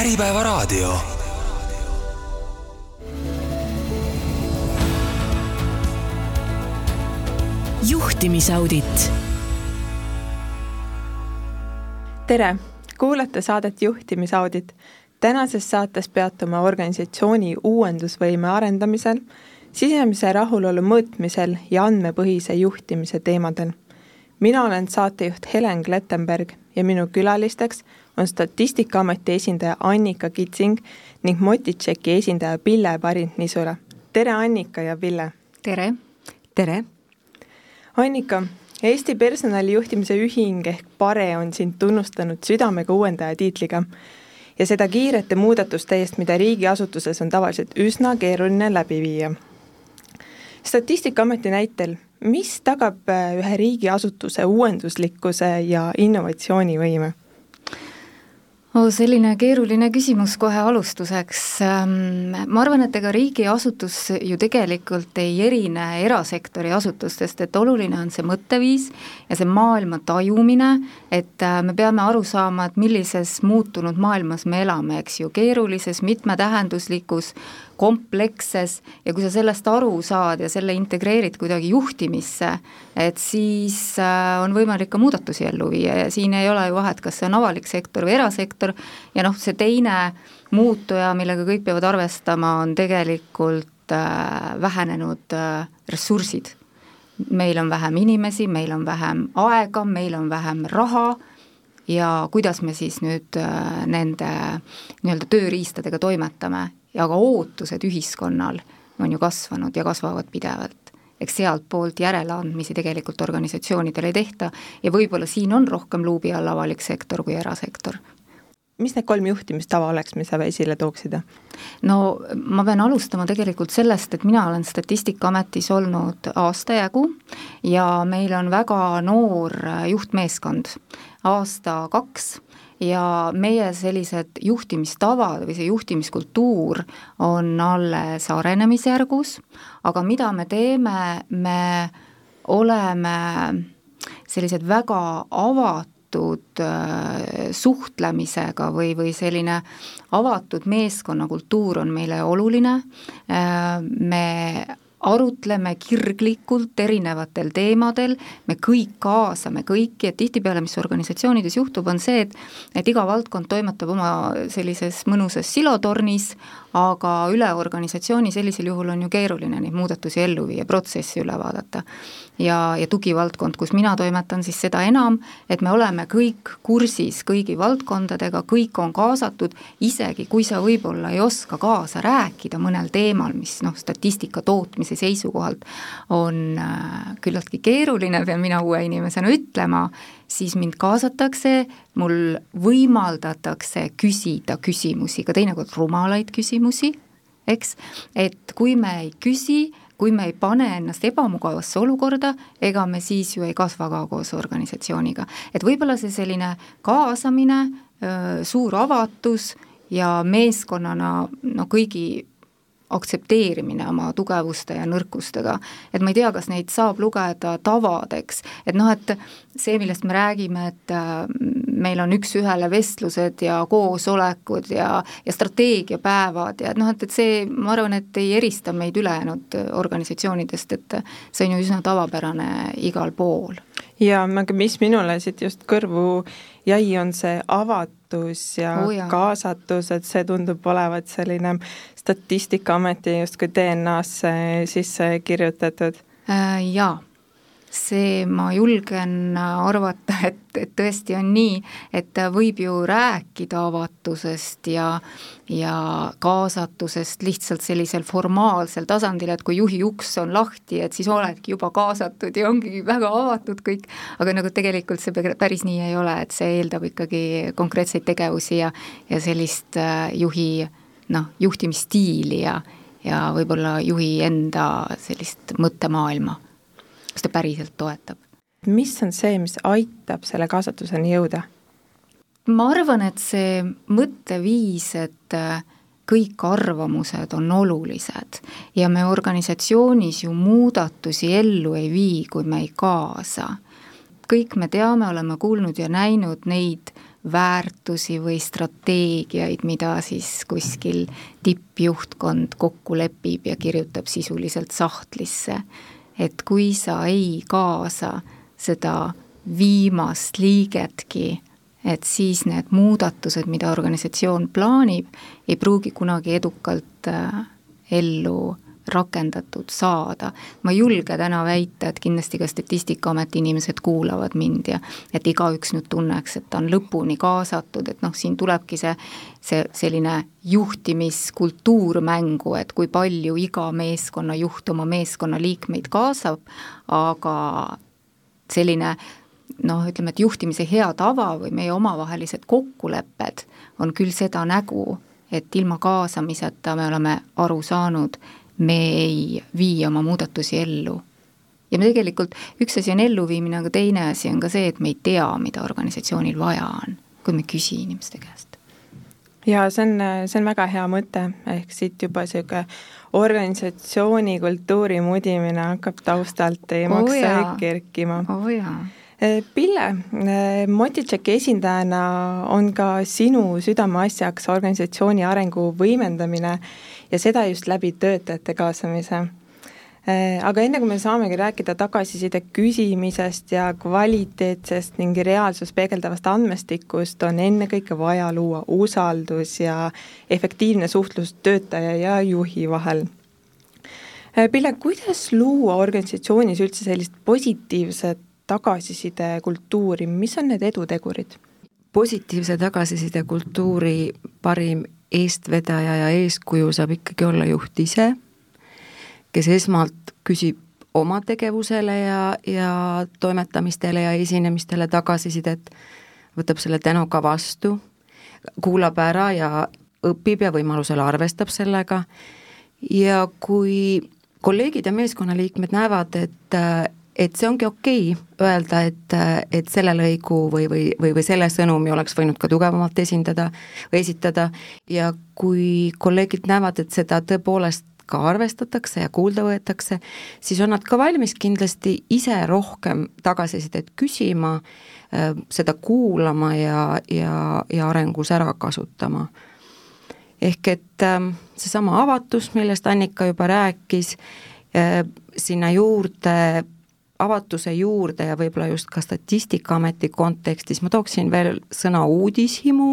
Äripäevaraadio. juhtimisaudit. tere, kuulate saadet Juhtimisaudit. tänases saates peatume organisatsiooni uuendusvõime arendamisel, sisemise rahulolu mõõtmisel ja andmepõhise juhtimise teemadel. mina olen saatejuht Helen Klettenberg ja minu külalisteks on Statistikaameti esindaja Annika Kitsing ning Motitšeki esindaja Pille Parint-Nisula. tere, Annika ja Pille! tere! tere! Annika, Eesti Personalijuhtimise Ühing ehk PARE on sind tunnustanud südamega uuendaja tiitliga ja seda kiirete muudatuste eest, mida riigiasutuses on tavaliselt üsna keeruline läbi viia. statistikaameti näitel, mis tagab äh, ühe riigiasutuse uuenduslikkuse ja innovatsioonivõime? Oh, selline keeruline küsimus kohe alustuseks. Ähm, ma arvan, et ega riigiasutus ju tegelikult ei erine erasektori asutustest, et oluline on see mõtteviis ja see maailma tajumine, et äh, me peame aru saama, et millises muutunud maailmas me elame, eks ju, keerulises, mitmetähenduslikus, kompleksses ja kui sa sellest aru saad ja selle integreerid kuidagi juhtimisse, et siis äh, on võimalik ka muudatusi ellu viia ja siin ei ole ju vahet, kas see on avalik sektor või erasektor ja noh, see teine muutuja, millega kõik peavad arvestama, on tegelikult äh, vähenenud äh, ressursid. meil on vähem inimesi, meil on vähem aega, meil on vähem raha ja kuidas me siis nüüd nende nii-öelda tööriistadega toimetame ja ka ootused ühiskonnal on ju kasvanud ja kasvavad pidevalt. eks sealtpoolt järeleandmisi tegelikult organisatsioonidele ei tehta ja võib-olla siin on rohkem luubi all avalik sektor kui erasektor mis need kolm juhtimistava oleks, mis sa esile tooksid? no ma pean alustama tegelikult sellest, et mina olen Statistikaametis olnud aasta jagu ja meil on väga noor juhtmeeskond, aasta-kaks ja meie sellised juhtimistavad või see juhtimiskultuur on alles arenemisjärgus, aga mida me teeme, me oleme sellised väga avatud äh, suhtlemisega või, või selline avatud meeskonnakultuur on meile oluline, äh, me arutleme kirglikult erinevatel teemadel, me kõik kaasame kõiki, et tihtipeale, mis organisatsioonides juhtub, on see, et et iga valdkond toimetab oma sellises mõnusas silotornis, aga üle organisatsiooni sellisel juhul on ju keeruline neid muudatusi ellu viia, protsessi üle vaadata. ja, ja tugivaldkond, kus mina toimetan, siis seda enam, et me oleme kõik kursis kõigi valdkondadega, kõik on kaasatud, isegi kui sa võib-olla ei oska kaasa rääkida mõnel teemal, mis noh, statistika tootmise seisukohalt on äh, küllaltki keeruline, pean mina uue inimesena ütlema, siis mind kaasatakse, mul võimaldatakse küsida küsimusi, ka teinekord rumalaid küsimusi, eks, et kui me ei küsi, kui me ei pane ennast ebamugavasse olukorda, ega me siis ju ei kasva ka koos organisatsiooniga. et võib-olla see selline kaasamine, suur avatus ja meeskonnana no kõigi aktsepteerimine oma tugevuste ja nõrkustega. et ma ei tea, kas neid saab lugeda tavadeks, et noh, et see, millest me räägime, et äh, meil on üks-ühele vestlused ja koosolekud ja, ja strateegiapäevad ja et noh, et, et see, ma arvan, et ei erista meid ülejäänud organisatsioonidest, et see on ju üsna tavapärane igal pool. ja mis minule siit just kõrvu jäi, on see avatus ja oh, kaasatus, et see tundub olevat selline Statistikaameti justkui DNA-sse sisse kirjutatud äh,? Jaa see, ma julgen arvata, et, et tõesti on nii, et võib ju rääkida avatusest ja ja kaasatusest lihtsalt sellisel formaalsel tasandil, et kui juhi uks on lahti, et siis oledki juba kaasatud ja ongi väga avatud kõik, aga nagu tegelikult see päris nii ei ole, et see eeldab ikkagi konkreetseid tegevusi ja ja sellist äh, juhi noh, juhtimisstiili ja ja võib-olla juhi enda sellist mõttemaailma kas ta päriselt toetab. mis on see, mis aitab selle kaasatuseni jõuda? ma arvan, et see mõtteviis, et äh, kõik arvamused on olulised ja me organisatsioonis ju muudatusi ellu ei vii, kui me ei kaasa. kõik me teame, oleme kuulnud ja näinud neid väärtusi või strateegiaid, mida siis kuskil tippjuhtkond kokku lepib ja kirjutab sisuliselt sahtlisse. et kui sa ei kaasa seda viimast liigetki, et siis need muudatused, mida organisatsioon plaanib, ei pruugi kunagi edukalt äh, ellu rakendatud saada. ma ei julge täna väita, et kindlasti ka Statistikaameti inimesed kuulavad mind ja et igaüks nüüd tunneks, et ta on lõpuni kaasatud, et noh, siin tulebki see, see selline juhtimiskultuur mängu, et kui palju iga meeskonnajuht oma meeskonna liikmeid kaasab, aga selline noh, ütleme, et juhtimise hea tava või meie omavahelised kokkulepped on küll seda nägu, et ilma kaasamiseta me oleme aru saanud, me ei vii oma muudatusi ellu. ja me tegelikult, üks asi on elluviimine, aga teine asi on ka see, et me ei tea, mida organisatsioonil vaja on, kui me ei küsi inimeste käest. ja see on, see on väga hea mõte, ehk siit juba niisugune organisatsiooni kultuuri mudimine hakkab taustalt teemaks oh kerkima oh. Eh, Pille, eh, Motitšeki esindajana on ka sinu südameasjaks organisatsiooni arengu võimendamine ja seda just läbi töötajate kaasamise. Eh, aga enne kui me saamegi rääkida tagasiside küsimisest ja kvaliteetsest ning reaalsust peegeldavast andmestikust, on ennekõike vaja luua usaldus ja efektiivne suhtlus töötaja ja juhi vahel Pille, kuidas luua organisatsioonis üldse sellist positiivset tagasiside kultuuri, mis on need edutegurid? positiivse tagasiside kultuuri parim eestvedaja ja eeskuju saab ikkagi olla juht ise, kes esmalt küsib oma tegevusele ja, ja toimetamistele ja esinemistele tagasisidet, võtab selle tänuga vastu, kuulab ära ja õpib ja võimalusel arvestab sellega ja kui kolleegid ja meeskonnaliikmed näevad, et, et see ongi okei okay öelda, et, et selle lõigu või, või, või, või selle sõnumi oleks võinud ka tugevamalt esindada või esitada ja kui kolleegid näevad, et seda tõepoolest ka arvestatakse ja kuulda võetakse, siis on nad ka valmis kindlasti ise rohkem tagasisidet küsima, seda kuulama ja, ja, ja arengus ära kasutama. ehk et seesama avatus, millest Annika juba rääkis, sinna juurde avatuse juurde ja võib-olla just ka Statistikaameti kontekstis ma tooksin veel sõna uudishimu,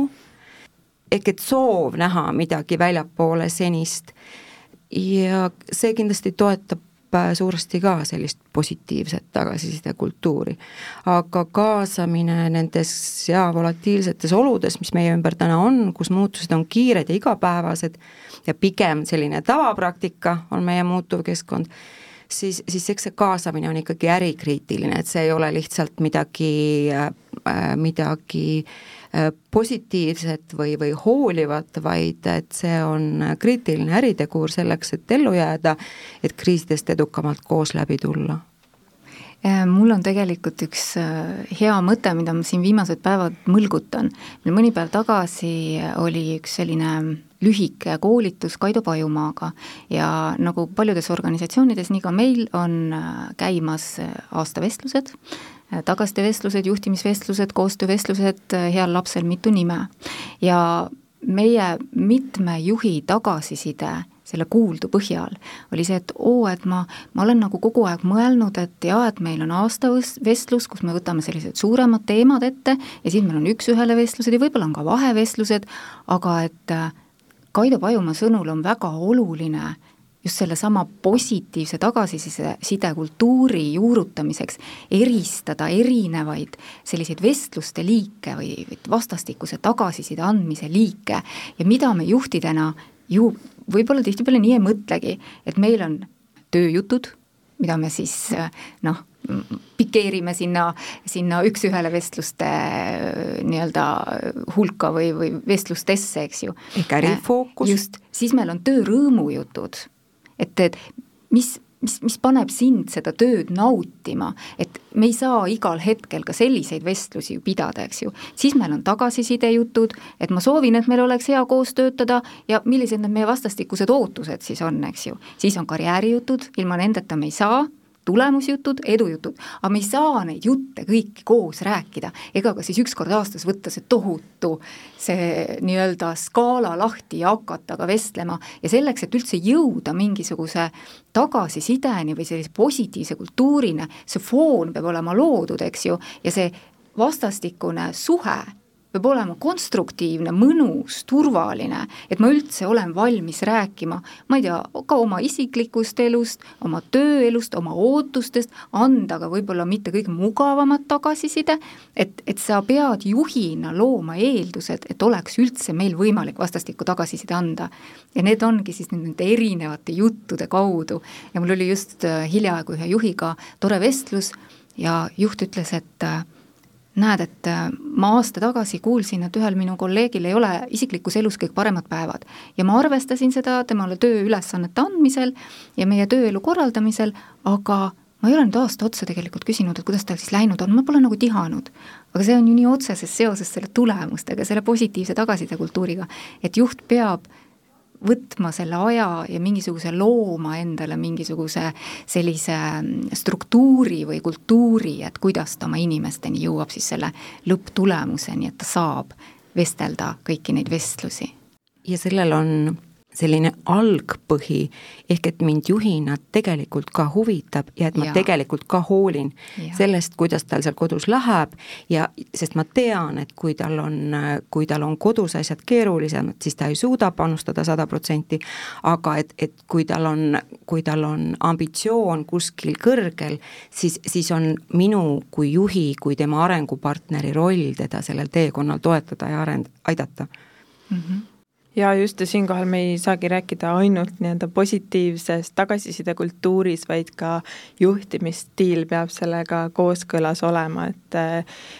ehk et soov näha midagi väljapoole senist ja see kindlasti toetab äh, suuresti ka sellist positiivset tagasiside kultuuri. aga kaasamine nendes jaa, volatiilsetes oludes, mis meie ümber täna on, kus muutused on kiired ja igapäevased ja pigem selline tavapraktika on meie muutuv keskkond, siis, siis eks see kaasamine on ikkagi ärikriitiline, et see ei ole lihtsalt midagi äh,, midagi äh, positiivset või, või hoolivat, vaid et see on kriitiline äritegur selleks, et ellu jääda, et kriisidest edukamalt koos läbi tulla äh, mul on tegelikult üks hea mõte, mida ma siin viimased päevad mõlgutan. meil mõni päev tagasi oli üks selline lühike koolitus Kaido Pajumaaga ja nagu paljudes organisatsioonides, nii ka meil on äh, käimas äh, aastavestlused, äh, tagasisidevestlused, juhtimisvestlused, koostöövestlused, heal lapsel mitu nime. ja meie mitme juhi tagasiside selle kuuldu põhjal oli see, et oo, et ma, ma olen nagu kogu aeg mõelnud, et jaa, et meil on aastavestlus, kus me võtame sellised suuremad teemad ette ja siis meil on üks-ühele vestlused ja võib-olla on ka vahevestlused, aga et Kaido Pajumaa sõnul on väga oluline just sellesama positiivse tagasiside, sidekultuuri juurutamiseks eristada erinevaid selliseid vestluste liike või vastastikuse tagasiside andmise liike. Ja mida me juhtidena ju võib-olla tihtipeale nii ei mõtlegi, et meil on tööjutud, mida me siis noh, pikeerime sinna, sinna üks-ühele vestluste nii-öelda hulka või, või vestlustesse, eks ju. ehk ärifookus. just, siis meil on töörõõmu jutud, et, et mis, mis, mis paneb sind seda tööd nautima, et me ei saa igal hetkel ka selliseid vestlusi ju pidada, eks ju. siis meil on tagasiside jutud, et ma soovin, et meil oleks hea koos töötada ja millised need meie vastastikused ootused siis on, eks ju. siis on karjäärijutud, ilma nendeta me ei saa tulemusjutud, edujutud, aga me ei saa neid jutte kõiki koos rääkida, ega ka siis üks kord aastas võtta see tohutu, see nii-öelda skaala lahti ja hakata ka vestlema. Ja selleks, et üldse jõuda mingisuguse tagasisideni või sellise positiivse kultuurini, see foon peab olema loodud, eks ju, ja see vastastikune suhe peab olema konstruktiivne, mõnus, turvaline, et ma üldse olen valmis rääkima, ma ei tea, ka oma isiklikust elust, oma tööelust, oma ootustest, anda ka võib-olla mitte kõige mugavamat tagasiside, et, et sa pead juhina looma eeldused, et oleks üldse meil võimalik vastastikku tagasiside anda. ja need ongi siis nende erinevate juttude kaudu ja mul oli just äh, hiljaaegu ühe juhiga tore vestlus ja juht ütles, et äh, näed, et äh, ma aasta tagasi kuulsin, et ühel minu kolleegil ei ole isiklikus elus kõik paremad päevad ja ma arvestasin seda temale tööülesannete andmisel ja meie tööelu korraldamisel, aga ma ei ole nüüd aasta otsa tegelikult küsinud, et kuidas tal siis läinud on, ma pole nagu tihanud. aga see on ju nii otseses seoses selle tulemustega, selle positiivse tagasisidekultuuriga, et juht peab võtma selle aja ja mingisuguse looma endale mingisuguse sellise mm, struktuuri või kultuuri, et kuidas ta oma inimesteni jõuab siis selle lõpptulemuseni, et ta saab vestelda kõiki neid vestlusi. ja sellel on selline algpõhi, ehk et mind juhina tegelikult ka huvitab ja et ma ja. tegelikult ka hoolin ja. sellest, kuidas tal seal kodus läheb ja sest ma tean, et kui tal on, kui tal on kodus asjad keerulisemad, siis ta ei suuda panustada sada protsenti, aga et, et kui tal on, kui tal on ambitsioon kuskil kõrgel, siis, siis on minu kui juhi, kui tema arengupartneri roll teda sellel teekonnal toetada ja arend-, aidata mm. -hmm ja just, ja siinkohal me ei saagi rääkida ainult nii-öelda positiivsest tagasisidekultuuris, vaid ka juhtimisstiil peab sellega kooskõlas olema, et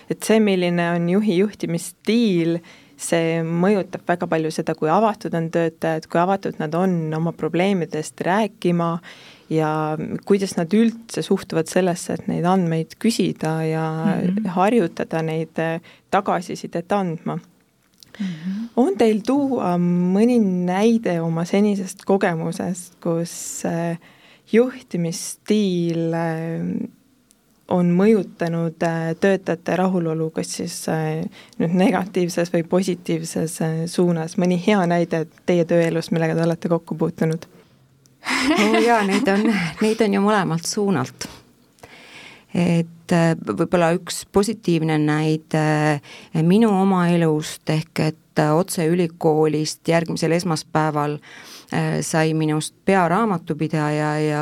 et see, milline on juhi juhtimisstiil, see mõjutab väga palju seda, kui avatud on töötajad, kui avatud nad on oma probleemidest rääkima ja kuidas nad üldse suhtuvad sellesse, et neid andmeid küsida ja mm -hmm. harjutada neid tagasisidet andma. On teil tuua mõni näide oma senisest kogemusest, kus äh, juhtimisstiil äh, on mõjutanud äh, töötajate rahulolu, kas siis nüüd negatiivses või positiivses suunas, mõni hea näide teie tööelust, millega te olete kokku puutunud? oo oh jaa, neid on, neid on ju mõlemalt suunalt et äh, võib-olla üks positiivne näide äh, minu oma elust, ehk et äh, otse ülikoolist järgmisel esmaspäeval sai minust pearaamatupidaja ja,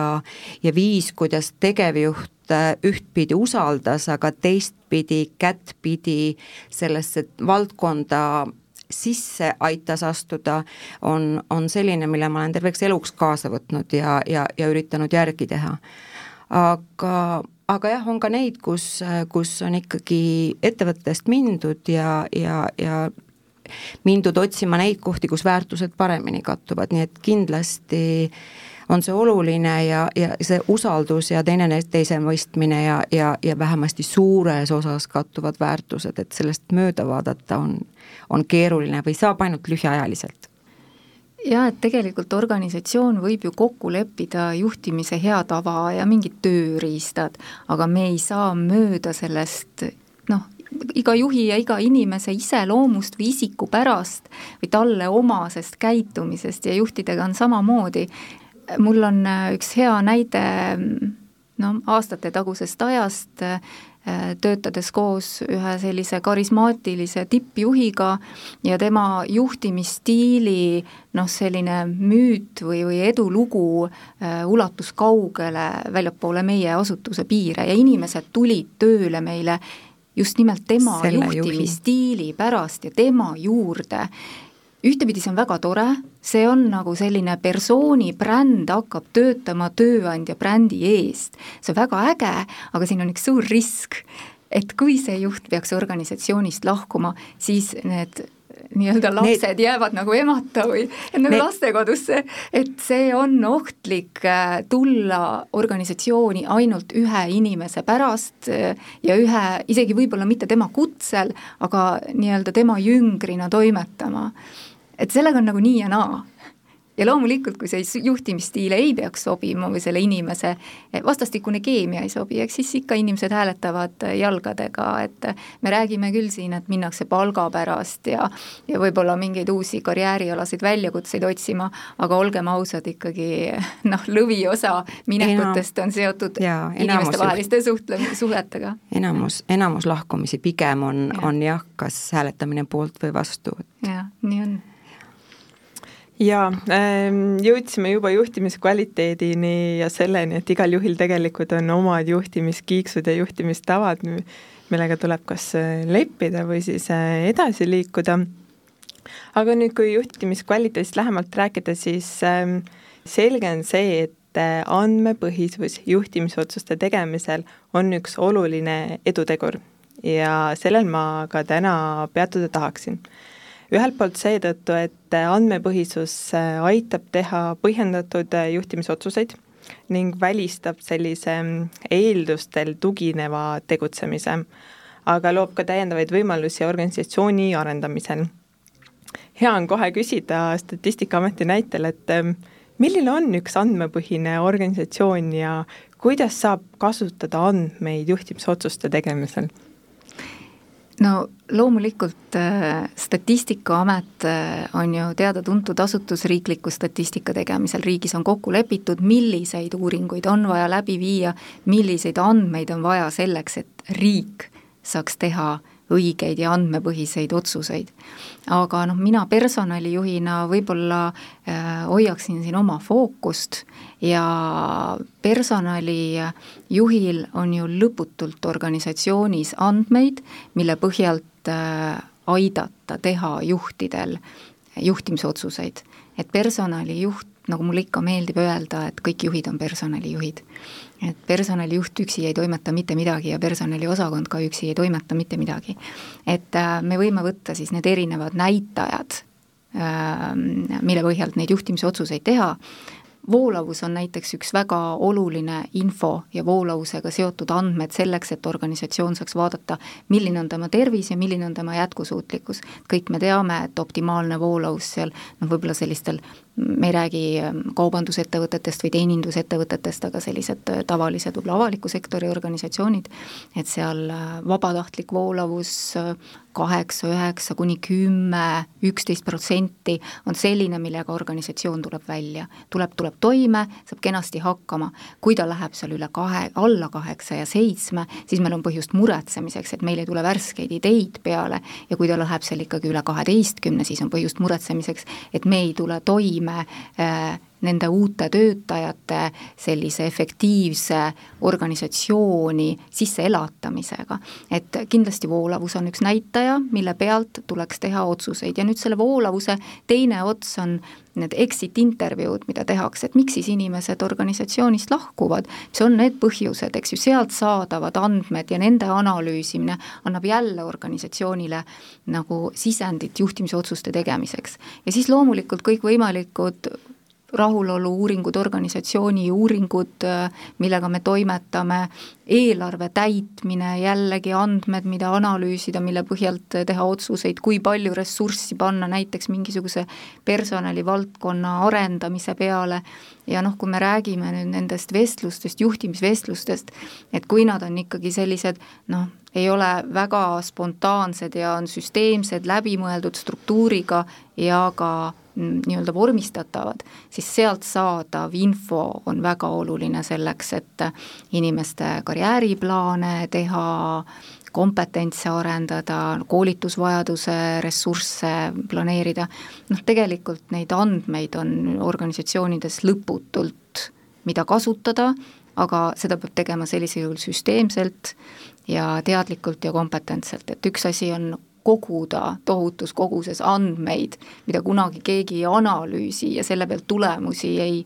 ja viis, kuidas tegevjuht ühtpidi usaldas, aga teistpidi kättpidi sellesse valdkonda sisse aitas astuda, on, on selline, mille ma olen terveks eluks kaasa võtnud ja, ja, ja üritanud järgi teha. aga aga jah, on ka neid, kus, kus on ikkagi ettevõttest mindud ja, ja, ja mindud otsima neid kohti, kus väärtused paremini kattuvad, nii et kindlasti on see oluline ja, ja see usaldus ja teineteise mõistmine ja, ja, ja vähemasti suures osas kattuvad väärtused, et sellest mööda vaadata on, on keeruline või saab ainult lühiajaliselt jah, et tegelikult organisatsioon võib ju kokku leppida juhtimise hea tava ja mingid tööriistad, aga me ei saa mööda sellest noh, iga juhi ja iga inimese iseloomust või isikupärast või talle omasest käitumisest ja juhtidega on samamoodi. mul on üks hea näide no aastatetagusest ajast Äh, töötades koos ühe sellise karismaatilise tippjuhiga ja tema juhtimisstiili noh, selline müüt või, või edulugu äh, ulatus kaugele väljapoole meie asutuse piire ja inimesed tulid tööle meile just nimelt tema Selle juhtimisstiili pärast ja tema juurde ühtepidi see on väga tore, see on nagu selline persooni bränd hakkab töötama tööandja brändi eest. see on väga äge, aga siin on üks suur risk, et kui see juht peaks organisatsioonist lahkuma, siis need nii-öelda lapsed Need... jäävad nagu emata või nagu Need... lastekodusse, et see on ohtlik äh, tulla organisatsiooni ainult ühe inimese pärast äh, ja ühe, isegi võib-olla mitte tema kutsel, aga nii-öelda tema jüngrina toimetama et sellega on nagu nii ja naa. ja loomulikult, kui see juhtimisstiil ei peaks sobima või selle inimese vastastikune keemia ei sobi, eks siis ikka inimesed hääletavad jalgadega, et me räägime küll siin, et minnakse palga pärast ja ja võib-olla mingeid uusi karjäärialaseid väljakutseid otsima, aga olgem ausad, ikkagi noh, lõviosa minekutest on seotud inimestevaheliste suhtle, suhetega. enamus, enamus lahkumisi pigem on on jah, kas hääletamine poolt või vastu. jah, nii on jaa, ähm, jõudsime juba juhtimiskvaliteedini ja selleni, et igal juhil tegelikult on omad juhtimiskiiksud ja juhtimistavad, millega tuleb kas äh, leppida või siis äh, edasi liikuda. aga nüüd, kui juhtimiskvaliteedist lähemalt rääkida, siis ähm, selge on see, et äh, andmepõhisus juhtimisotsuste tegemisel on üks oluline edutegur ja sellel ma ka täna peatuda tahaksin ühelt poolt seetõttu, et andmepõhisus äh, aitab teha põhjendatud äh, juhtimisotsuseid ning välistab sellise mm, eeldustel tugineva tegutsemise, aga loob ka täiendavaid võimalusi organisatsiooni arendamisel. hea on kohe küsida Statistikaameti näitel, et ähm, milline on üks andmepõhine organisatsioon ja kuidas saab kasutada andmeid juhtimisotsuste tegemisel no loomulikult äh, Statistikaamet äh, on ju teada-tuntud asutus riikliku statistika tegemisel, riigis on kokku lepitud, milliseid uuringuid on vaja läbi viia, milliseid andmeid on vaja selleks, et riik saaks teha õigeid ja andmepõhiseid otsuseid. aga noh, mina personalijuhina võib-olla äh, hoiaksin siin oma fookust ja personalijuhil on ju lõputult organisatsioonis andmeid, mille põhjalt äh, aidata teha juhtidel juhtimisotsuseid. et personalijuht, nagu mulle ikka meeldib öelda, et kõik juhid on personalijuhid et personalijuht üksi ei toimeta mitte midagi ja personaliosakond ka üksi ei toimeta mitte midagi. et äh, me võime võtta siis need erinevad näitajad, ähm, mille põhjalt neid juhtimisotsuseid teha, voolavus on näiteks üks väga oluline info ja voolavusega seotud andmed selleks, et organisatsioon saaks vaadata, milline on tema tervis ja milline on tema jätkusuutlikkus. kõik me teame, et optimaalne voolavus seal noh, võib-olla sellistel me ei räägi ähm, kaubandusettevõtetest või teenindusettevõtetest, aga sellised äh, tavalised võib-olla avaliku sektori organisatsioonid, et seal äh, vabatahtlik voolavus äh, kaheksa, üheksa kuni kümme, üksteist protsenti on selline, millega organisatsioon tuleb välja. tuleb, tuleb toime, saab kenasti hakkama, kui ta läheb seal üle kahe, alla kaheksa ja seitsme, siis meil on põhjust muretsemiseks, et meil ei tule värskeid ideid peale. Ja kui ta läheb seal ikkagi üle kaheteistkümne, siis on põhjust muretsemiseks, et me ei tule toime tegeleme äh, nende uute töötajate sellise efektiivse organisatsiooni sisseelatamisega. et kindlasti voolavus on üks näitaja, mille pealt tuleks teha otsuseid ja nüüd selle voolavuse teine ots on need exit intervjuud, mida tehakse, et miks siis inimesed organisatsioonist lahkuvad, mis on need põhjused, eks ju, sealt saadavad andmed ja nende analüüsimine annab jälle organisatsioonile nagu sisendit juhtimisotsuste tegemiseks. ja siis loomulikult kõikvõimalikud rahulolu-uuringud, organisatsiooni uuringud, millega me toimetame, eelarve täitmine, jällegi andmed, mida analüüsida, mille põhjalt teha otsuseid, kui palju ressurssi panna näiteks mingisuguse personalivaldkonna arendamise peale. Ja noh, kui me räägime nüüd nendest vestlustest, juhtimisvestlustest, et kui nad on ikkagi sellised noh, ei ole väga spontaansed ja on süsteemsed, läbimõeldud struktuuriga ja ka nii-öelda vormistatavad, siis sealt saadav info on väga oluline selleks, et inimeste karjääriplaane teha, kompetentse arendada, koolitusvajaduse ressursse planeerida, noh tegelikult neid andmeid on organisatsioonides lõputult, mida kasutada, aga seda peab tegema sellisel juhul süsteemselt ja teadlikult ja kompetentselt, et üks asi on koguda tohutus koguses andmeid, mida kunagi keegi ei analüüsi ja selle pealt tulemusi ei,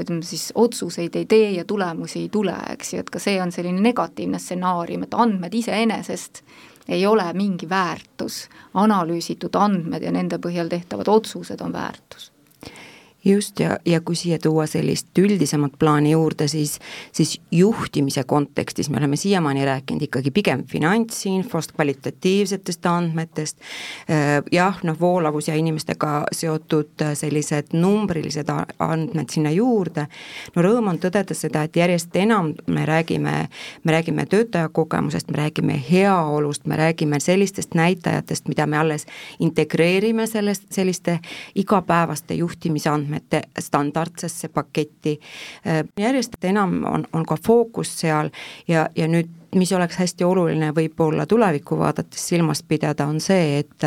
ütleme siis otsuseid ei tee ja tulemusi ei tule, eks ju, et ka see on selline negatiivne stsenaarium, et andmed iseenesest ei ole mingi väärtus, analüüsitud andmed ja nende põhjal tehtavad otsused on väärtus just, ja, ja kui siia tuua sellist üldisemat plaani juurde, siis, siis juhtimise kontekstis me oleme siiamaani rääkinud ikkagi pigem finantsinfost, kvalitatiivsetest andmetest, äh, jah, noh, voolavus ja inimestega seotud äh, sellised numbrilised andmed sinna juurde, no rõõm on tõdeda seda, et järjest enam me räägime, me räägime töötaja kogemusest, me räägime heaolust, me räägime sellistest näitajatest, mida me alles integreerime sellest, selliste igapäevaste juhtimisandmete standardsesse paketti. järjest enam on, on ka fookus seal ja, ja nüüd mis oleks hästi oluline võib-olla tulevikku vaadates silmas pidada, on see, et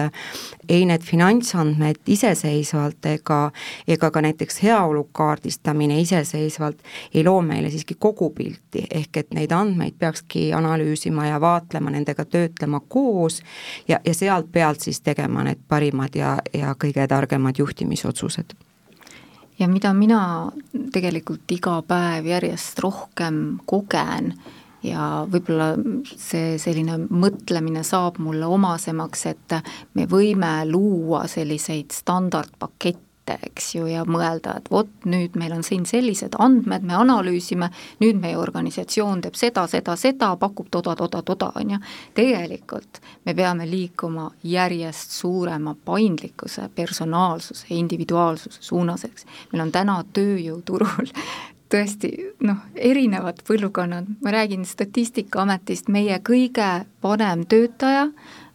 ei need finantsandmed iseseisvalt ega, ega ka näiteks heaolu kaardistamine iseseisvalt ei loo meile siiski kogu pilti, ehk et neid andmeid peakski analüüsima ja vaatlema, nendega töötlema koos ja, ja sealt pealt siis tegema need parimad ja, ja kõige targemad juhtimisotsused ja mida mina tegelikult iga päev järjest rohkem kogen, ja võib-olla see selline mõtlemine saab mulle omasemaks, et me võime luua selliseid standardpakette, eks ju, ja mõelda, et vot nüüd meil on siin sellised andmed, me analüüsime, nüüd meie organisatsioon teeb seda, seda, seda, pakub toda, toda, toda, on ju. tegelikult me peame liikuma järjest suurema paindlikkuse, personaalsuse, individuaalsuse suunas, eks. meil on täna tööjõuturul tõesti noh, erinevad põlvkonnad, ma räägin Statistikaametist, meie kõige vanem töötaja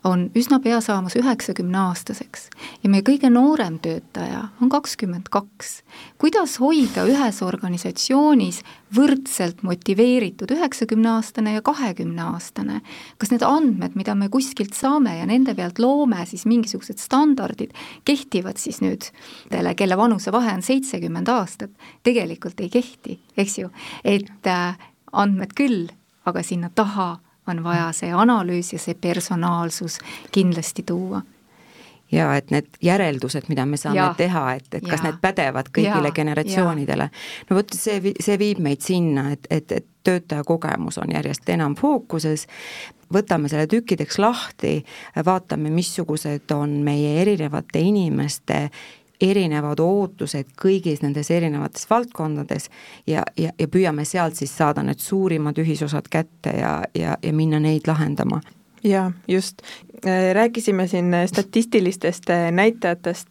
on üsna pea saamas üheksakümneaastaseks ja meie kõige noorem töötaja on kakskümmend kaks. kuidas hoida ühes organisatsioonis võrdselt motiveeritud üheksakümneaastane ja kahekümneaastane? kas need andmed, mida me kuskilt saame ja nende pealt loome siis mingisugused standardid, kehtivad siis nüüd nendele, kelle vanusevahe on seitsekümmend aastat, tegelikult ei kehti, eks ju, et äh, andmed küll, aga sinna taha on vaja see analüüs ja see personaalsus kindlasti tuua ja et need järeldused, mida me saame ja. teha, et, et kas ja. need pädevad kõigile ja. generatsioonidele. no vot, see, see viib meid sinna, et, et, et töötaja kogemus on järjest enam fookuses, võtame selle tükkideks lahti, vaatame, missugused on meie erinevate inimeste erinevad ootused kõigis nendes erinevates valdkondades ja, ja, ja püüame sealt siis saada need suurimad ühisosad kätte ja, ja, ja minna neid lahendama jaa, just. Rääkisime siin statistilistest näitajatest,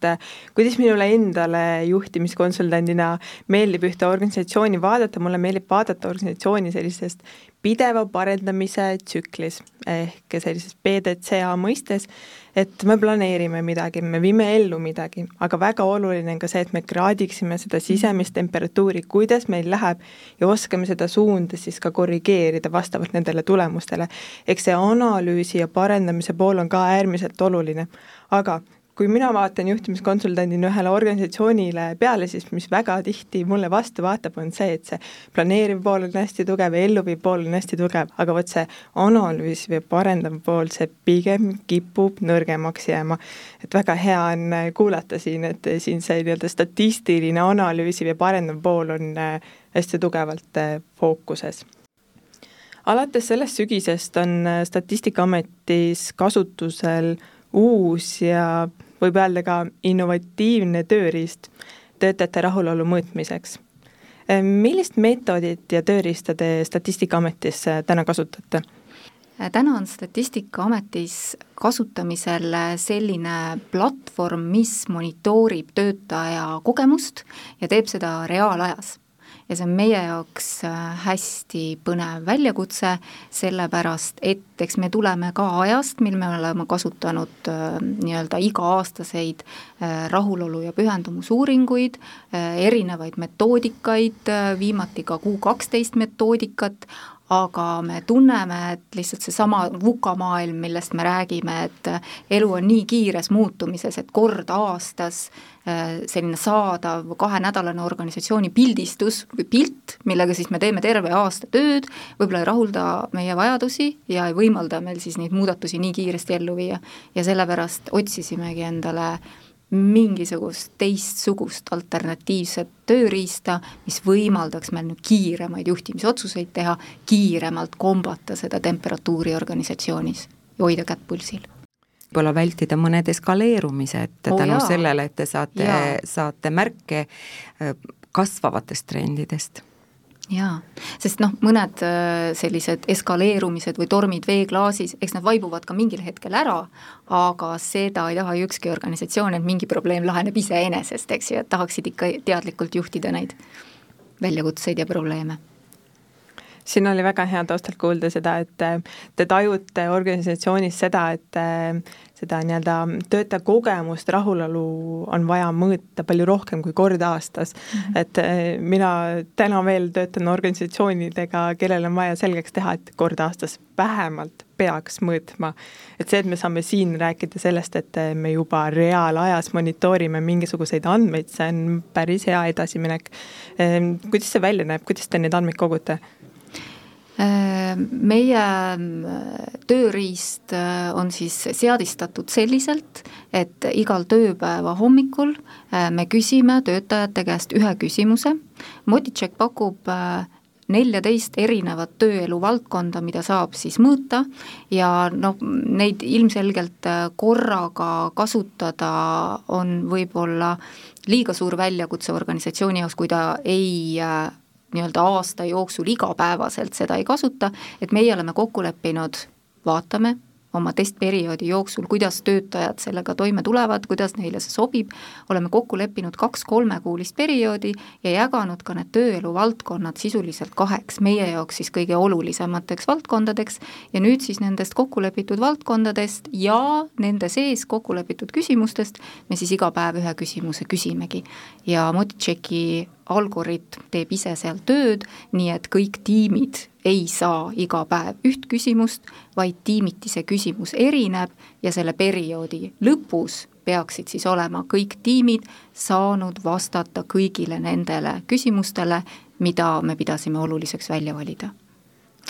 kuidas minule endale juhtimiskonsultandina meeldib ühte organisatsiooni vaadata, mulle meeldib vaadata organisatsiooni sellisest pideva parendamise tsüklis ehk sellises BDCA mõistes, et me planeerime midagi, me viime ellu midagi, aga väga oluline on ka see, et me kraadiksime seda sisemist temperatuuri, kuidas meil läheb ja oskame seda suunda siis ka korrigeerida vastavalt nendele tulemustele. eks see analüüsi ja parendamise pool on ka äärmiselt oluline, aga kui mina vaatan juhtimiskonsultandina ühele organisatsioonile peale, siis mis väga tihti mulle vastu vaatab, on see, et see planeeriv pool on hästi tugev ja elluviiv pool on hästi tugev, aga vot see analüüsiv ja parendav pool, see pigem kipub nõrgemaks jääma. et väga hea on kuulata siin, et siin see nii-öelda statistiline analüüsiv ja parendav pool on äh, hästi tugevalt äh, fookuses alates sellest sügisest on äh, Statistikaametis kasutusel uus ja võib öelda ka innovatiivne tööriist töötajate rahulolu mõõtmiseks. millist meetodit ja tööriista te Statistikaametis täna kasutate? täna on Statistikaametis kasutamisel selline platvorm, mis monitoorib töötaja kogemust ja teeb seda reaalajas ja see on meie jaoks äh, hästi põnev väljakutse, sellepärast et eks me tuleme ka ajast, mil me oleme kasutanud äh, nii-öelda iga-aastaseid äh, rahulolu- ja pühendumusuuringuid, erinevaid metoodikaid, viimati ka Q kaksteist metoodikat, aga me tunneme, et lihtsalt seesama VUCA maailm, millest me räägime, et elu on nii kiires muutumises, et kord aastas äh, selline saadav kahenädalane organisatsiooni pildistus või pilt, millega siis me teeme terve aasta tööd, võib-olla ei rahulda meie vajadusi ja ei võimalda meil siis neid muudatusi nii kiiresti ellu viia. ja sellepärast otsisimegi endale mingisugust teistsugust alternatiivset tööriista, mis võimaldaks meil nüüd kiiremaid juhtimisotsuseid teha, kiiremalt kombata seda temperatuuri organisatsioonis ja hoida kätt pulsil võib-olla vältida mõned eskaleerumised Oo, tänu jaa. sellele, et te saate saate märke kasvavatest trendidest. Jaa, sest noh, mõned sellised eskaleerumised või tormid veeklaasis, eks nad vaibuvad ka mingil hetkel ära, aga seda ei taha ju ükski organisatsioon, et mingi probleem laheneb iseenesest, eks ju, et tahaksid ikka teadlikult juhtida neid väljakutseid ja probleeme siin oli väga hea taustalt kuulda seda, et äh, te tajute organisatsioonis seda, et äh, seda nii-öelda töötaja kogemust, rahulolu on vaja mõõta palju rohkem kui kord aastas mm. -hmm. et äh, mina täna veel töötan organisatsioonidega, kellel on vaja selgeks teha, et kord aastas vähemalt peaks mõõtma. et see, et me saame siin rääkida sellest, et me juba reaalajas monitoorime mingisuguseid andmeid, see on päris hea edasiminek. kuidas see välja näeb, kuidas te neid andmeid kogute? Meie tööriist äh, on siis seadistatud selliselt, et igal tööpäeva hommikul äh, me küsime töötajate käest ühe küsimuse, Modicheck pakub äh, neljateist erinevat tööelu valdkonda, mida saab siis mõõta ja noh, neid ilmselgelt korraga kasutada on võib-olla liiga suur väljakutse organisatsiooni jaoks, kui ta ei nii-öelda aasta jooksul igapäevaselt seda ei kasuta, et meie oleme kokku leppinud, vaatame oma testperioodi jooksul, kuidas töötajad sellega toime tulevad, kuidas neile see sobib, oleme kokku leppinud kaks kolmekuulist perioodi ja jaganud ka need tööelu valdkonnad sisuliselt kaheks, meie jaoks siis kõige olulisemateks valdkondadeks ja nüüd siis nendest kokku lepitud valdkondadest ja nende sees kokku lepitud küsimustest me siis iga päev ühe küsimuse küsimegi. ja Motitšeki algoritm teeb ise seal tööd, nii et kõik tiimid ei saa iga päev üht küsimust, vaid tiimiti see küsimus erineb ja selle perioodi lõpus peaksid siis olema kõik tiimid saanud vastata kõigile nendele küsimustele, mida me pidasime oluliseks välja valida.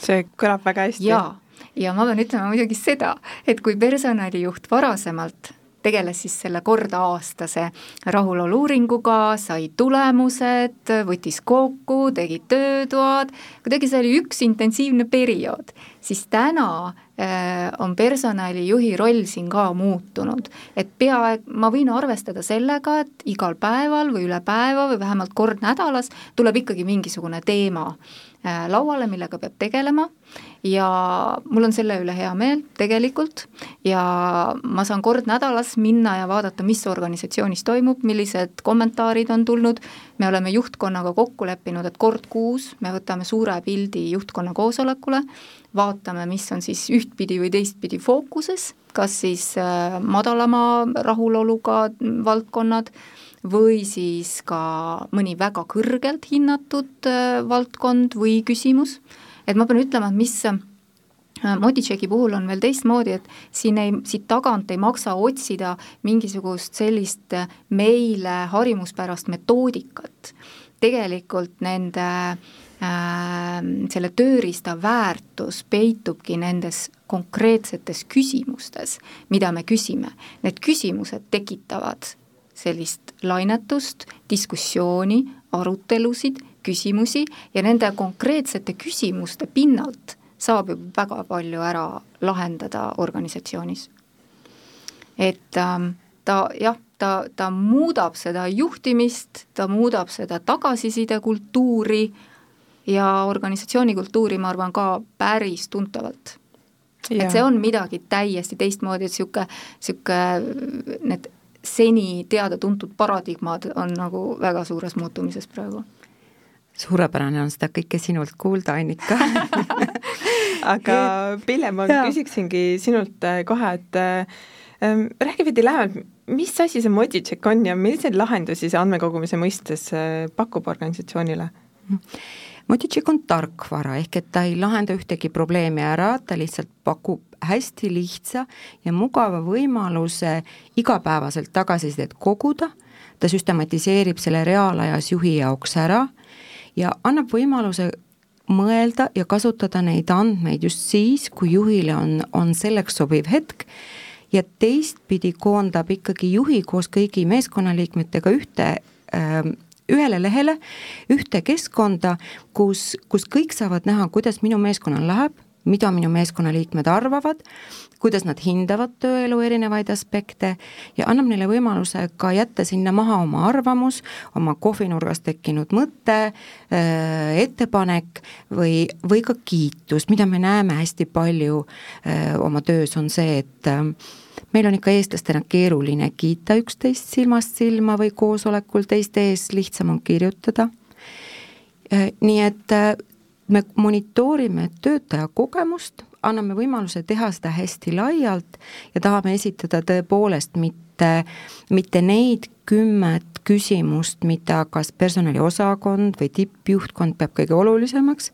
see kõlab väga hästi. jaa, ja ma pean ütlema muidugi seda, et kui personalijuht varasemalt tegeles siis selle korda-aastase rahulolu-uuringuga, sai tulemused, võttis kokku, tegi töötoad, kuidagi see oli üks intensiivne periood, siis täna äh, on personalijuhi roll siin ka muutunud. et peaaegu, ma võin arvestada sellega, et igal päeval või üle päeva või vähemalt kord nädalas tuleb ikkagi mingisugune teema lauale, millega peab tegelema. Ja mul on selle üle hea meel tegelikult. Ja ma saan kord nädalas minna ja vaadata, mis organisatsioonis toimub, millised kommentaarid on tulnud, me oleme juhtkonnaga kokku leppinud, et kord kuus me võtame suure pildi juhtkonna koosolekule, vaatame, mis on siis ühtpidi või teistpidi fookuses, kas siis äh, madalama rahuloluga valdkonnad või siis ka mõni väga kõrgelt hinnatud äh, valdkond või küsimus et ma pean ütlema, et mis äh, Moditšeki puhul on veel teistmoodi, et siin ei, siit tagant ei maksa otsida mingisugust sellist äh, meile harjumuspärast metoodikat. tegelikult nende äh, selle tööriista väärtus peitubki nendes konkreetsetes küsimustes, mida me küsime. Need küsimused tekitavad sellist lainetust, diskussiooni, arutelusid küsimusi ja nende konkreetsete küsimuste pinnalt saab ju väga palju ära lahendada organisatsioonis. et ähm, ta jah, ta, ta muudab seda juhtimist, ta muudab seda tagasisidekultuuri ja organisatsiooni kultuuri, ma arvan, ka päris tuntavalt. et see on midagi täiesti teistmoodi, et niisugune, niisugune need seni teada-tuntud paradigmad on nagu väga suures muutumises praegu suurepärane on seda kõike sinult kuulda, Annika aga Pille, ma ja. küsiksingi sinult äh, kohe, et ähm, räägi veidi lähemalt, mis asi see Moditšek on ja milliseid lahendusi see andmekogumise mõistes äh, pakub organisatsioonile? Moditšek on tarkvara, ehk et ta ei lahenda ühtegi probleemi ära, ta lihtsalt pakub hästi lihtsa ja mugava võimaluse igapäevaselt tagasisidet koguda, ta süstematiseerib selle reaalajas juhi jaoks ära ja annab võimaluse mõelda ja kasutada neid andmeid just siis, kui juhile on, on selleks sobiv hetk ja teistpidi koondab ikkagi juhi koos kõigi meeskonnaliikmetega ühte äh, ühele lehele, ühte keskkonda, kus, kus kõik saavad näha, kuidas minu meeskonnal läheb, mida minu meeskonnaliikmed arvavad, kuidas nad hindavad tööelu erinevaid aspekte ja annab neile võimaluse ka jätta sinna maha oma arvamus, oma kohvinurgas tekkinud mõte, äh, ettepanek või, või ka kiitus, mida me näeme hästi palju öö, oma töös, on see, et äh, meil on ikka eestlastena keeruline kiita üksteist silmast silma või koosolekul teiste ees, lihtsam on kirjutada. Äh, nii et äh, me monitoorime töötaja kogemust, anname võimaluse teha seda hästi laialt ja tahame esitada tõepoolest mitte, mitte neid kümmet küsimust, mida kas personaliosakond või tippjuhtkond peab kõige olulisemaks,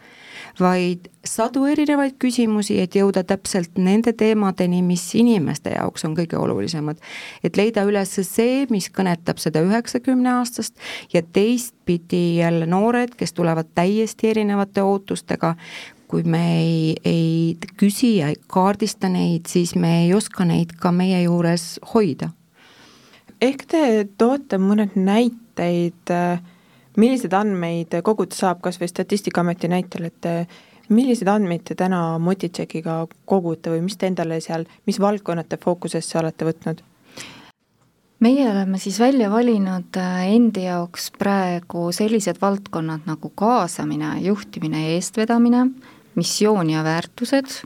vaid sadu erinevaid küsimusi, et jõuda täpselt nende teemadeni, mis inimeste jaoks on kõige olulisemad. et leida üles see, mis kõnetab seda üheksakümne aastast ja teistpidi jälle noored, kes tulevad täiesti erinevate ootustega, kui me ei, ei küsi ja ei kaardista neid, siis me ei oska neid ka meie juures hoida. Ehk te toote mõned näiteid äh, milliseid andmeid koguda saab, kas või Statistikaameti näitel, et eh, milliseid andmeid te täna Motitšekiga kogute või mis te endale seal, mis valdkonnad te fookusesse olete võtnud? meie oleme siis välja valinud eh, endi jaoks praegu sellised valdkonnad nagu kaasamine, juhtimine ja eestvedamine, missioon ja väärtused,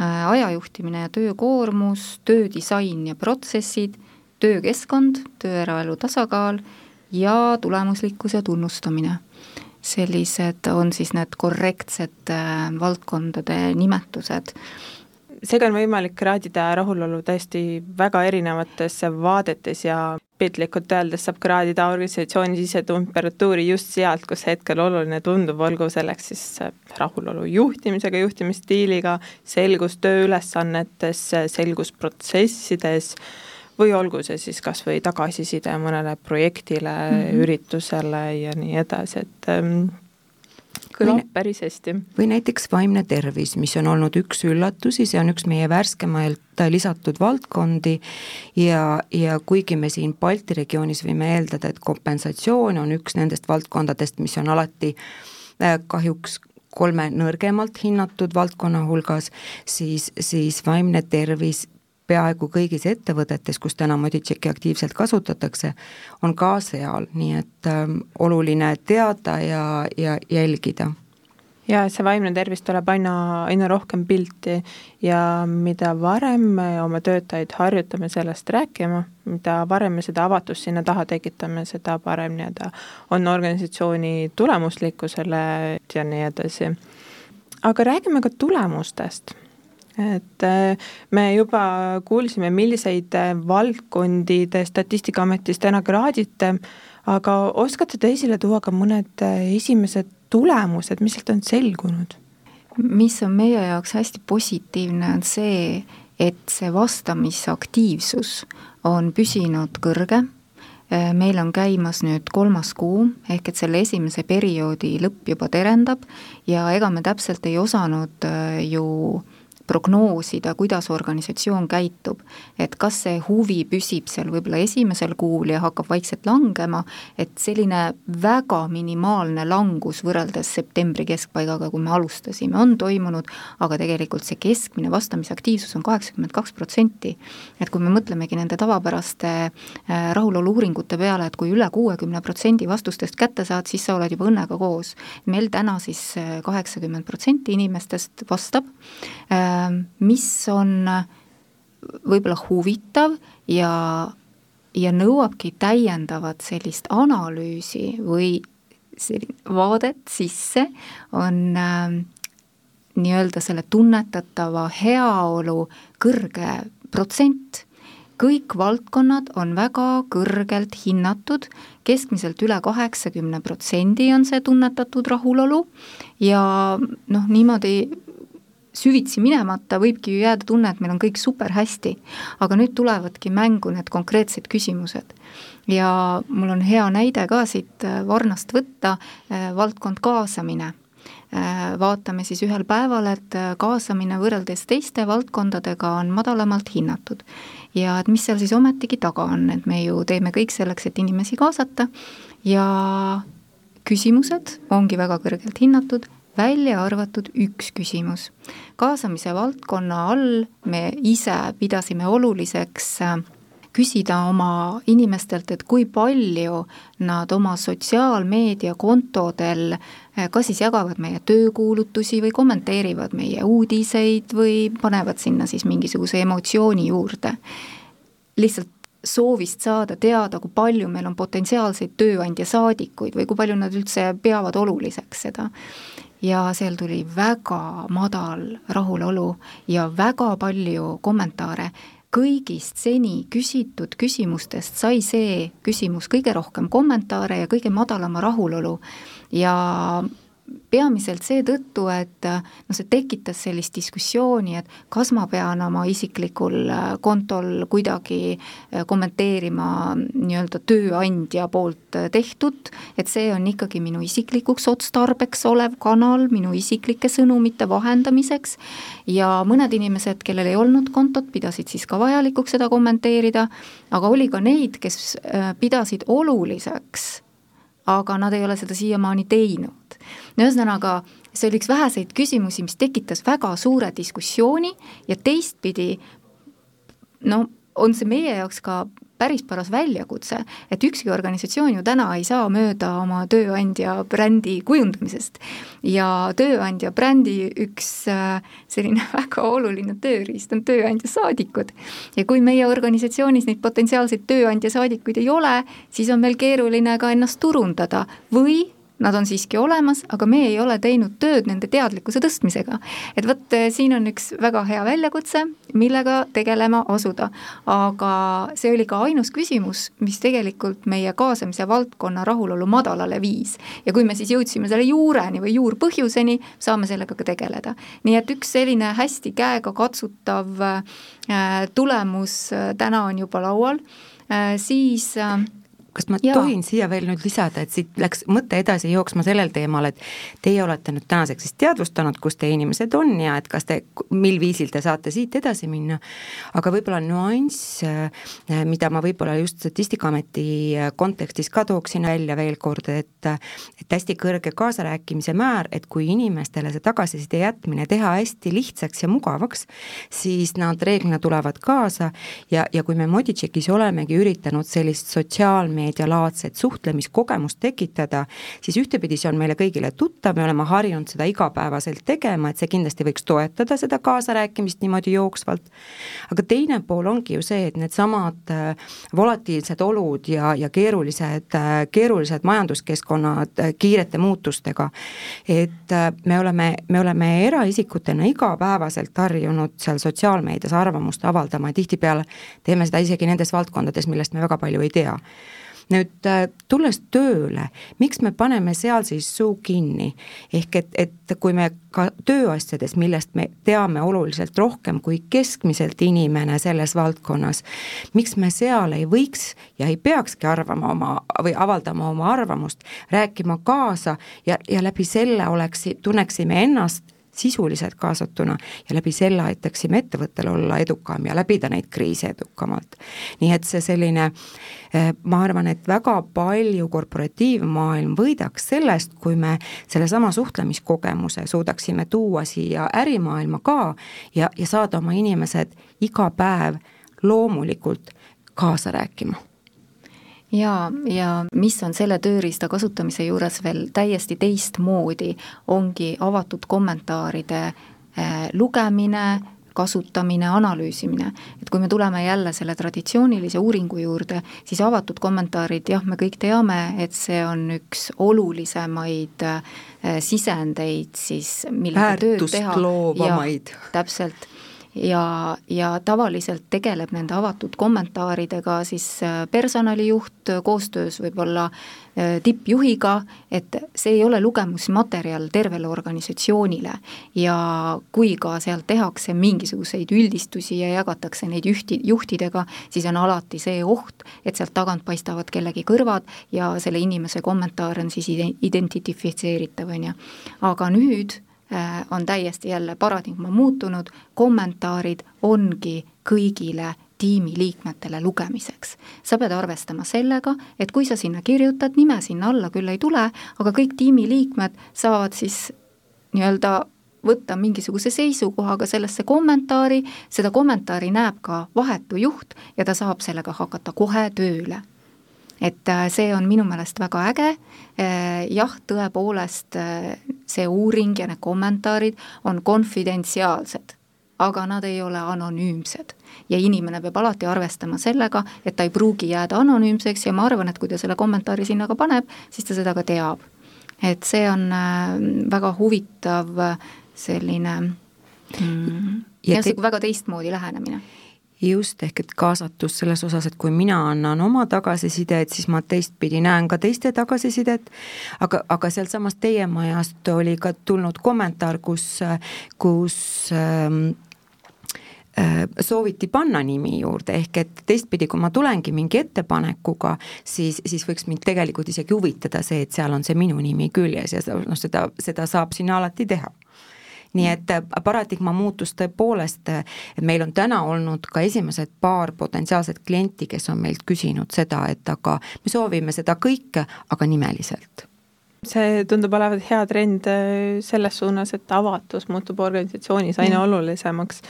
ajajuhtimine ja töökoormus, töödisain ja protsessid, töökeskkond, tööeraelu tasakaal ja tulemuslikkuse tunnustamine. sellised on siis need korrektsed äh, valdkondade nimetused seega on võimalik kraadida rahulolu tõesti väga erinevates vaadetes ja piltlikult öeldes saab kraadida organisatsiooni sisetemperatuuri just sealt, kus hetkel oluline tundub, olgu selleks siis rahulolu juhtimisega, juhtimisstiiliga, selgus tööülesannetes, selgus protsessides või olgu see siis kas või tagasiside mõnele projektile mm, -hmm. üritusele ja nii edasi, et ähm, kõlab või, päris hästi. või näiteks vaimne tervis, mis on olnud üks üllatusi, see on üks meie värskemalt lisatud valdkondi ja, ja kuigi me siin Balti regioonis võime eeldada, et kompensatsioon on üks nendest valdkondadest, mis on alati äh, kahjuks kolme nõrgemalt hinnatud valdkonna hulgas, siis, siis vaimne tervis peaaegu kõigis ettevõtetes, kus täna Moditšeki aktiivselt kasutatakse, on ka seal, nii et ähm, oluline teada ja, ja jälgida ja see vaimne tervis tuleb aina, aina rohkem pilti ja mida varem me oma töötajaid harjutame sellest rääkima, mida varem me seda avatust sinna taha tekitame, seda parem nii-öelda on organisatsiooni tulemuslikkusele ja nii edasi. aga räägime ka tulemustest et äh, me juba kuulsime, milliseid äh, valdkondi te Statistikaametis täna kraadite, aga oskate te esile tuua ka mõned äh, esimesed tulemused, mis sealt on selgunud? mis on meie jaoks hästi positiivne, on see, et see vastamisaktiivsus on püsinud kõrge, meil on käimas nüüd kolmas kuu, ehk et selle esimese perioodi lõpp juba terendab ja ega me täpselt ei osanud ju äh, prognoosida, kuidas organisatsioon käitub. et kas see huvi püsib seal võib-olla esimesel kuul ja hakkab vaikselt langema, et selline väga minimaalne langus võrreldes septembri keskpaigaga, kui me alustasime, on toimunud, aga tegelikult see keskmine vastamisaktiivsus on kaheksakümmend kaks protsenti. et kui me mõtlemegi nende tavapäraste äh, rahulolu-uuringute peale, et kui üle kuuekümne protsendi vastustest kätte saad, siis sa oled juba õnnega koos. meil täna siis äh, kaheksakümmend protsenti inimestest vastab äh, mis on võib-olla huvitav ja, ja nõuabki täiendavat sellist analüüsi või vaadet sisse, on äh, nii-öelda selle tunnetatava heaolu kõrge protsent. Kõik valdkonnad on väga kõrgelt hinnatud, keskmiselt üle kaheksakümne protsendi on see tunnetatud rahulolu. Ja noh, niimoodi süvitsi minemata võibki ju jääda tunne, et meil on kõik super hästi. aga nüüd tulevadki mängu need konkreetsed küsimused. ja mul on hea näide ka siit äh, Varnast võtta, äh, valdkond kaasamine äh, vaatame siis ühel päeval, et kaasamine võrreldes teiste valdkondadega on madalamalt hinnatud. ja et mis seal siis ometigi taga on, et me ju teeme kõik selleks, et inimesi kaasata ja küsimused ongi väga kõrgelt hinnatud, välja arvatud üks küsimus. kaasamise valdkonna all me ise pidasime oluliseks äh, küsida oma inimestelt, et kui palju nad oma sotsiaalmeediakontodel eh, kas siis jagavad meie töökuulutusi või kommenteerivad meie uudiseid või panevad sinna siis mingisuguse emotsiooni juurde. lihtsalt soovist saada teada, kui palju meil on potentsiaalseid tööandja saadikuid või kui palju nad üldse peavad oluliseks seda. Ja seal tuli väga madal rahulolu ja väga palju kommentaare. Kõigist seni küsitud küsimustest sai see küsimus kõige rohkem kommentaare ja kõige madalama rahulolu. Ja peamiselt seetõttu, et noh, see tekitas sellist diskussiooni, et kas ma pean oma isiklikul äh, kontol kuidagi äh, kommenteerima nii-öelda tööandja poolt äh, tehtut, et see on ikkagi minu isiklikuks otstarbeks olev kanal minu isiklike sõnumite vahendamiseks. Ja mõned inimesed, kellel ei olnud kontot, pidasid siis ka vajalikuks seda kommenteerida, aga oli ka neid, kes pidasid oluliseks aga nad ei ole seda siiamaani teinud. ühesõnaga, see oli üks väheseid küsimusi, mis tekitas väga suure diskussiooni ja teistpidi no on see meie jaoks ka päris paras väljakutse, et ükski organisatsioon ju täna ei saa mööda oma tööandja brändi kujundamisest. ja tööandja brändi üks äh, selline väga oluline tööriist on tööandja saadikud. ja kui meie organisatsioonis neid potentsiaalseid tööandja saadikuid ei ole, siis on meil keeruline ka ennast turundada või Nad on siiski olemas, aga me ei ole teinud tööd nende teadlikkuse tõstmisega. et vot eh, siin on üks väga hea väljakutse, millega tegelema asuda. aga see oli ka ainus küsimus, mis tegelikult meie kaasamise valdkonna rahulolu madalale viis. ja kui me siis jõudsime selle juureni või juurpõhjuseni, saame sellega ka tegeleda. nii et üks selline hästi käegakatsutav äh, tulemus äh, täna on juba laual, siis kas ma ja. tohin siia veel nüüd lisada, et siit läks mõte edasi jooksma sellel teemal, et teie olete nüüd tänaseks siis teadvustanud, kus teie inimesed on ja et kas te, mil viisil te saate siit edasi minna, aga võib-olla nüanss, äh, mida ma võib-olla just Statistikaameti äh, kontekstis ka tooksin välja veel kord, et et hästi kõrge kaasarääkimise määr, et kui inimestele see tagasiside jätmine teha hästi lihtsaks ja mugavaks, siis nad reeglina tulevad kaasa ja, ja kui me Moditšekis olemegi üritanud sellist sotsiaalmeedia meedialaadset suhtlemiskogemust tekitada, siis ühtepidi see on meile kõigile tuttav, me oleme harjunud seda igapäevaselt tegema, et see kindlasti võiks toetada seda kaasarääkimist niimoodi jooksvalt, aga teine pool ongi ju see, et needsamad äh, volatiilsed olud ja, ja keerulised, äh, keerulised majanduskeskkonnad äh, kiirete muutustega, et me oleme, me oleme eraisikutena igapäevaselt harjunud seal sotsiaalmeedias arvamust avaldama ja tihtipeale teeme seda isegi nendes valdkondades, millest me väga palju ei tea nüüd äh, tulles tööle, miks me paneme seal siis suu kinni? ehk et, et kui me ka tööasjades, millest me teame oluliselt rohkem kui keskmiselt inimene selles valdkonnas, miks me seal ei võiks ja ei peakski arvama oma või avaldama oma arvamust, rääkima kaasa ja, ja läbi selle oleks, tunneksime ennast sisuliselt kaasatuna ja läbi selle aitaksime ettevõttel olla edukam ja läbida neid kriise edukamalt. nii et see selline, eh, ma arvan, et väga palju korporatiivmaailm võidaks sellest, kui me sellesama suhtlemiskogemuse suudaksime tuua siia ärimaailma ka ja, ja saada oma inimesed iga päev loomulikult kaasa rääkima jaa, ja mis on selle tööriista kasutamise juures veel täiesti teistmoodi, ongi avatud kommentaaride äh, lugemine, kasutamine, analüüsimine. et kui me tuleme jälle selle traditsioonilise uuringu juurde, siis avatud kommentaarid, jah, me kõik teame, et see on üks olulisemaid äh, sisendeid siis, millega tööd teha. täpselt ja, ja tavaliselt tegeleb nende avatud kommentaaridega siis äh, personalijuht koostöös võib-olla äh, tippjuhiga, et see ei ole lugemusmaterjal tervele organisatsioonile. ja kui ka seal tehakse mingisuguseid üldistusi ja jagatakse neid juhti, juhtidega, siis on alati see oht, et sealt tagant paistavad kellegi kõrvad ja selle inimese kommentaar on siis identifitseeritav, on ju. aga nüüd Äh, on täiesti jälle paradigma muutunud, kommentaarid ongi kõigile tiimiliikmetele lugemiseks. sa pead arvestama sellega, et kui sa sinna kirjutad, nime sinna alla küll ei tule, aga kõik tiimiliikmed saavad siis nii-öelda võtta mingisuguse seisukohaga sellesse kommentaari, seda kommentaari näeb ka vahetu juht ja ta saab sellega hakata kohe tööle et äh, see on minu meelest väga äge, äh, jah, tõepoolest äh, see uuring ja need kommentaarid on konfidentsiaalsed, aga nad ei ole anonüümsed. ja inimene peab alati arvestama sellega, et ta ei pruugi jääda anonüümseks ja ma arvan, et kui ta selle kommentaari sinna ka paneb, siis ta seda ka teab. et see on väga huvitav selline mm, ja, ja väga teistmoodi lähenemine just, ehk et kaasatus selles osas, et kui mina annan oma tagasisidet, siis ma teistpidi näen ka teiste tagasisidet, aga, aga sealtsamast teie majast oli ka tulnud kommentaar, kus, kus ähm, äh, sooviti panna nimi juurde, ehk et teistpidi, kui ma tulengi mingi ettepanekuga, siis, siis võiks mind tegelikult isegi huvitada see, et seal on see minu nimi küljes ja noh, seda, seda saab sinna alati teha nii et äh, paradigma muutus tõepoolest, meil on täna olnud ka esimesed paar potentsiaalset klienti, kes on meilt küsinud seda, et aga me soovime seda kõike, aga nimeliselt see tundub olevat hea trend äh, selles suunas, et avatus muutub organisatsioonis aina mm. olulisemaks.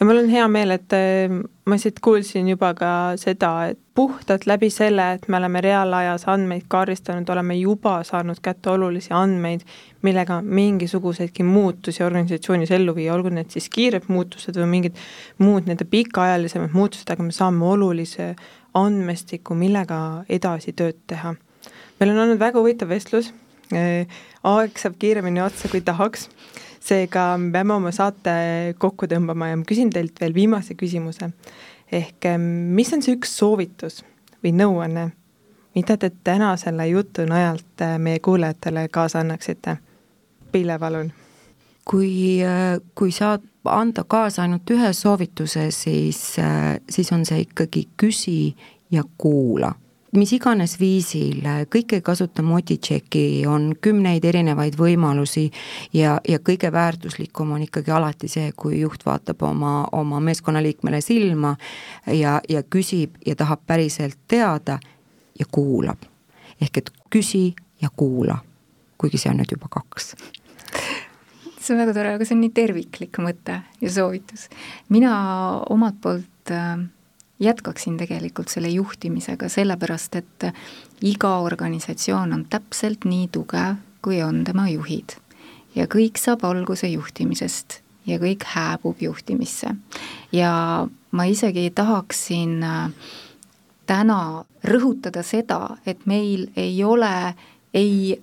ja mul on hea meel, et äh, ma siit kuulsin juba ka seda, et puhtalt läbi selle, et me oleme reaalajas andmeid kaardistanud, oleme juba saanud kätte olulisi andmeid, millega mingisuguseidki muutusi organisatsioonis ellu viia, olgu need siis kiired muutused või mingid muud nende pikaajalisemad muutused, aga me saame olulise andmestiku, millega edasi tööd teha. meil on olnud väga huvitav vestlus aeg saab kiiremini otsa, kui tahaks. seega me peame oma saate kokku tõmbama ja ma küsin teilt veel viimase küsimuse. ehk ähm, mis on see üks soovitus või nõuanne, mida te täna selle jutu najalt äh, meie kuulajatele kaasa annaksite? Pille, palun. kui, äh, kui saad anda kaasa ainult ühe soovituse, siis, siis on see ikkagi küsi ja kuula mis iganes viisil, kõik ei kasuta Motitšeki, on kümneid erinevaid võimalusi ja, ja kõige väärtuslikum on ikkagi alati see, kui juht vaatab oma, oma meeskonnaliikmele silma ja, ja küsib ja tahab päriselt teada ja kuulab. ehk et küsi ja kuula, kuigi see on nüüd juba kaks see on väga tore, aga see on nii terviklik mõte ja soovitus. mina omalt poolt äh, jätkaksin tegelikult selle juhtimisega, sellepärast et iga organisatsioon on täpselt nii tugev, kui on tema juhid. ja kõik saab alguse juhtimisest ja kõik hääbub juhtimisse. ja ma isegi tahaksin äh, täna rõhutada seda, et meil ei ole ei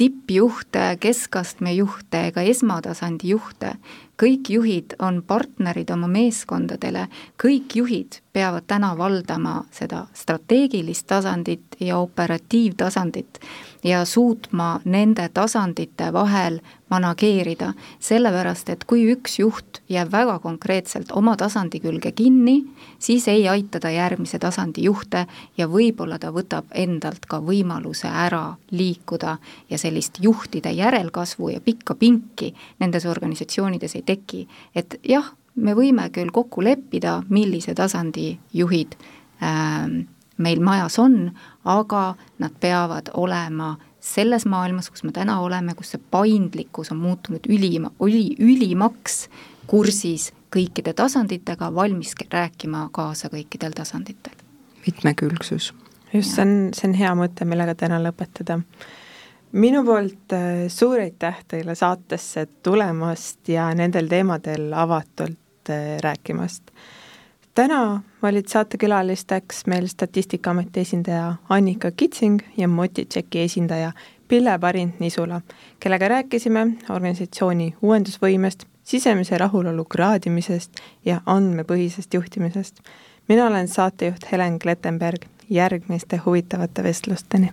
tippjuhte, keskastme juhte ega esmatasandi juhte, kõik juhid on partnerid oma meeskondadele, kõik juhid peavad täna valdama seda strateegilist tasandit ja operatiivtasandit ja suutma nende tasandite vahel manageerida, sellepärast et kui üks juht jääb väga konkreetselt oma tasandi külge kinni, siis ei aita ta järgmise tasandi juhte ja võib-olla ta võtab endalt ka võimaluse ära liikuda ja sellist juhtide järelkasvu ja pikka pinki nendes organisatsioonides ei teki, et jah, me võime küll kokku leppida, millise tasandi juhid äh, meil majas on, aga nad peavad olema selles maailmas, kus me täna oleme, kus see paindlikkus on muutunud ülima, üli, ülimaks kursis kõikide tasanditega, valmis rääkima kaasa kõikidel tasanditel. mitmekülgsus. just, see on, see on hea mõte, millega täna lõpetada minu poolt äh, suur aitäh teile saatesse tulemast ja nendel teemadel avatult äh, rääkimast. täna olid saatekülalisteks meil Statistikaameti esindaja Annika Kitsing ja Motitšeki esindaja Pille Parint-Nisula, kellega rääkisime organisatsiooni uuendusvõimest, sisemise rahulolu kraadimisest ja andmepõhisest juhtimisest. mina olen saatejuht Helen Klettenberg, järgmiste huvitavate vestlusteni!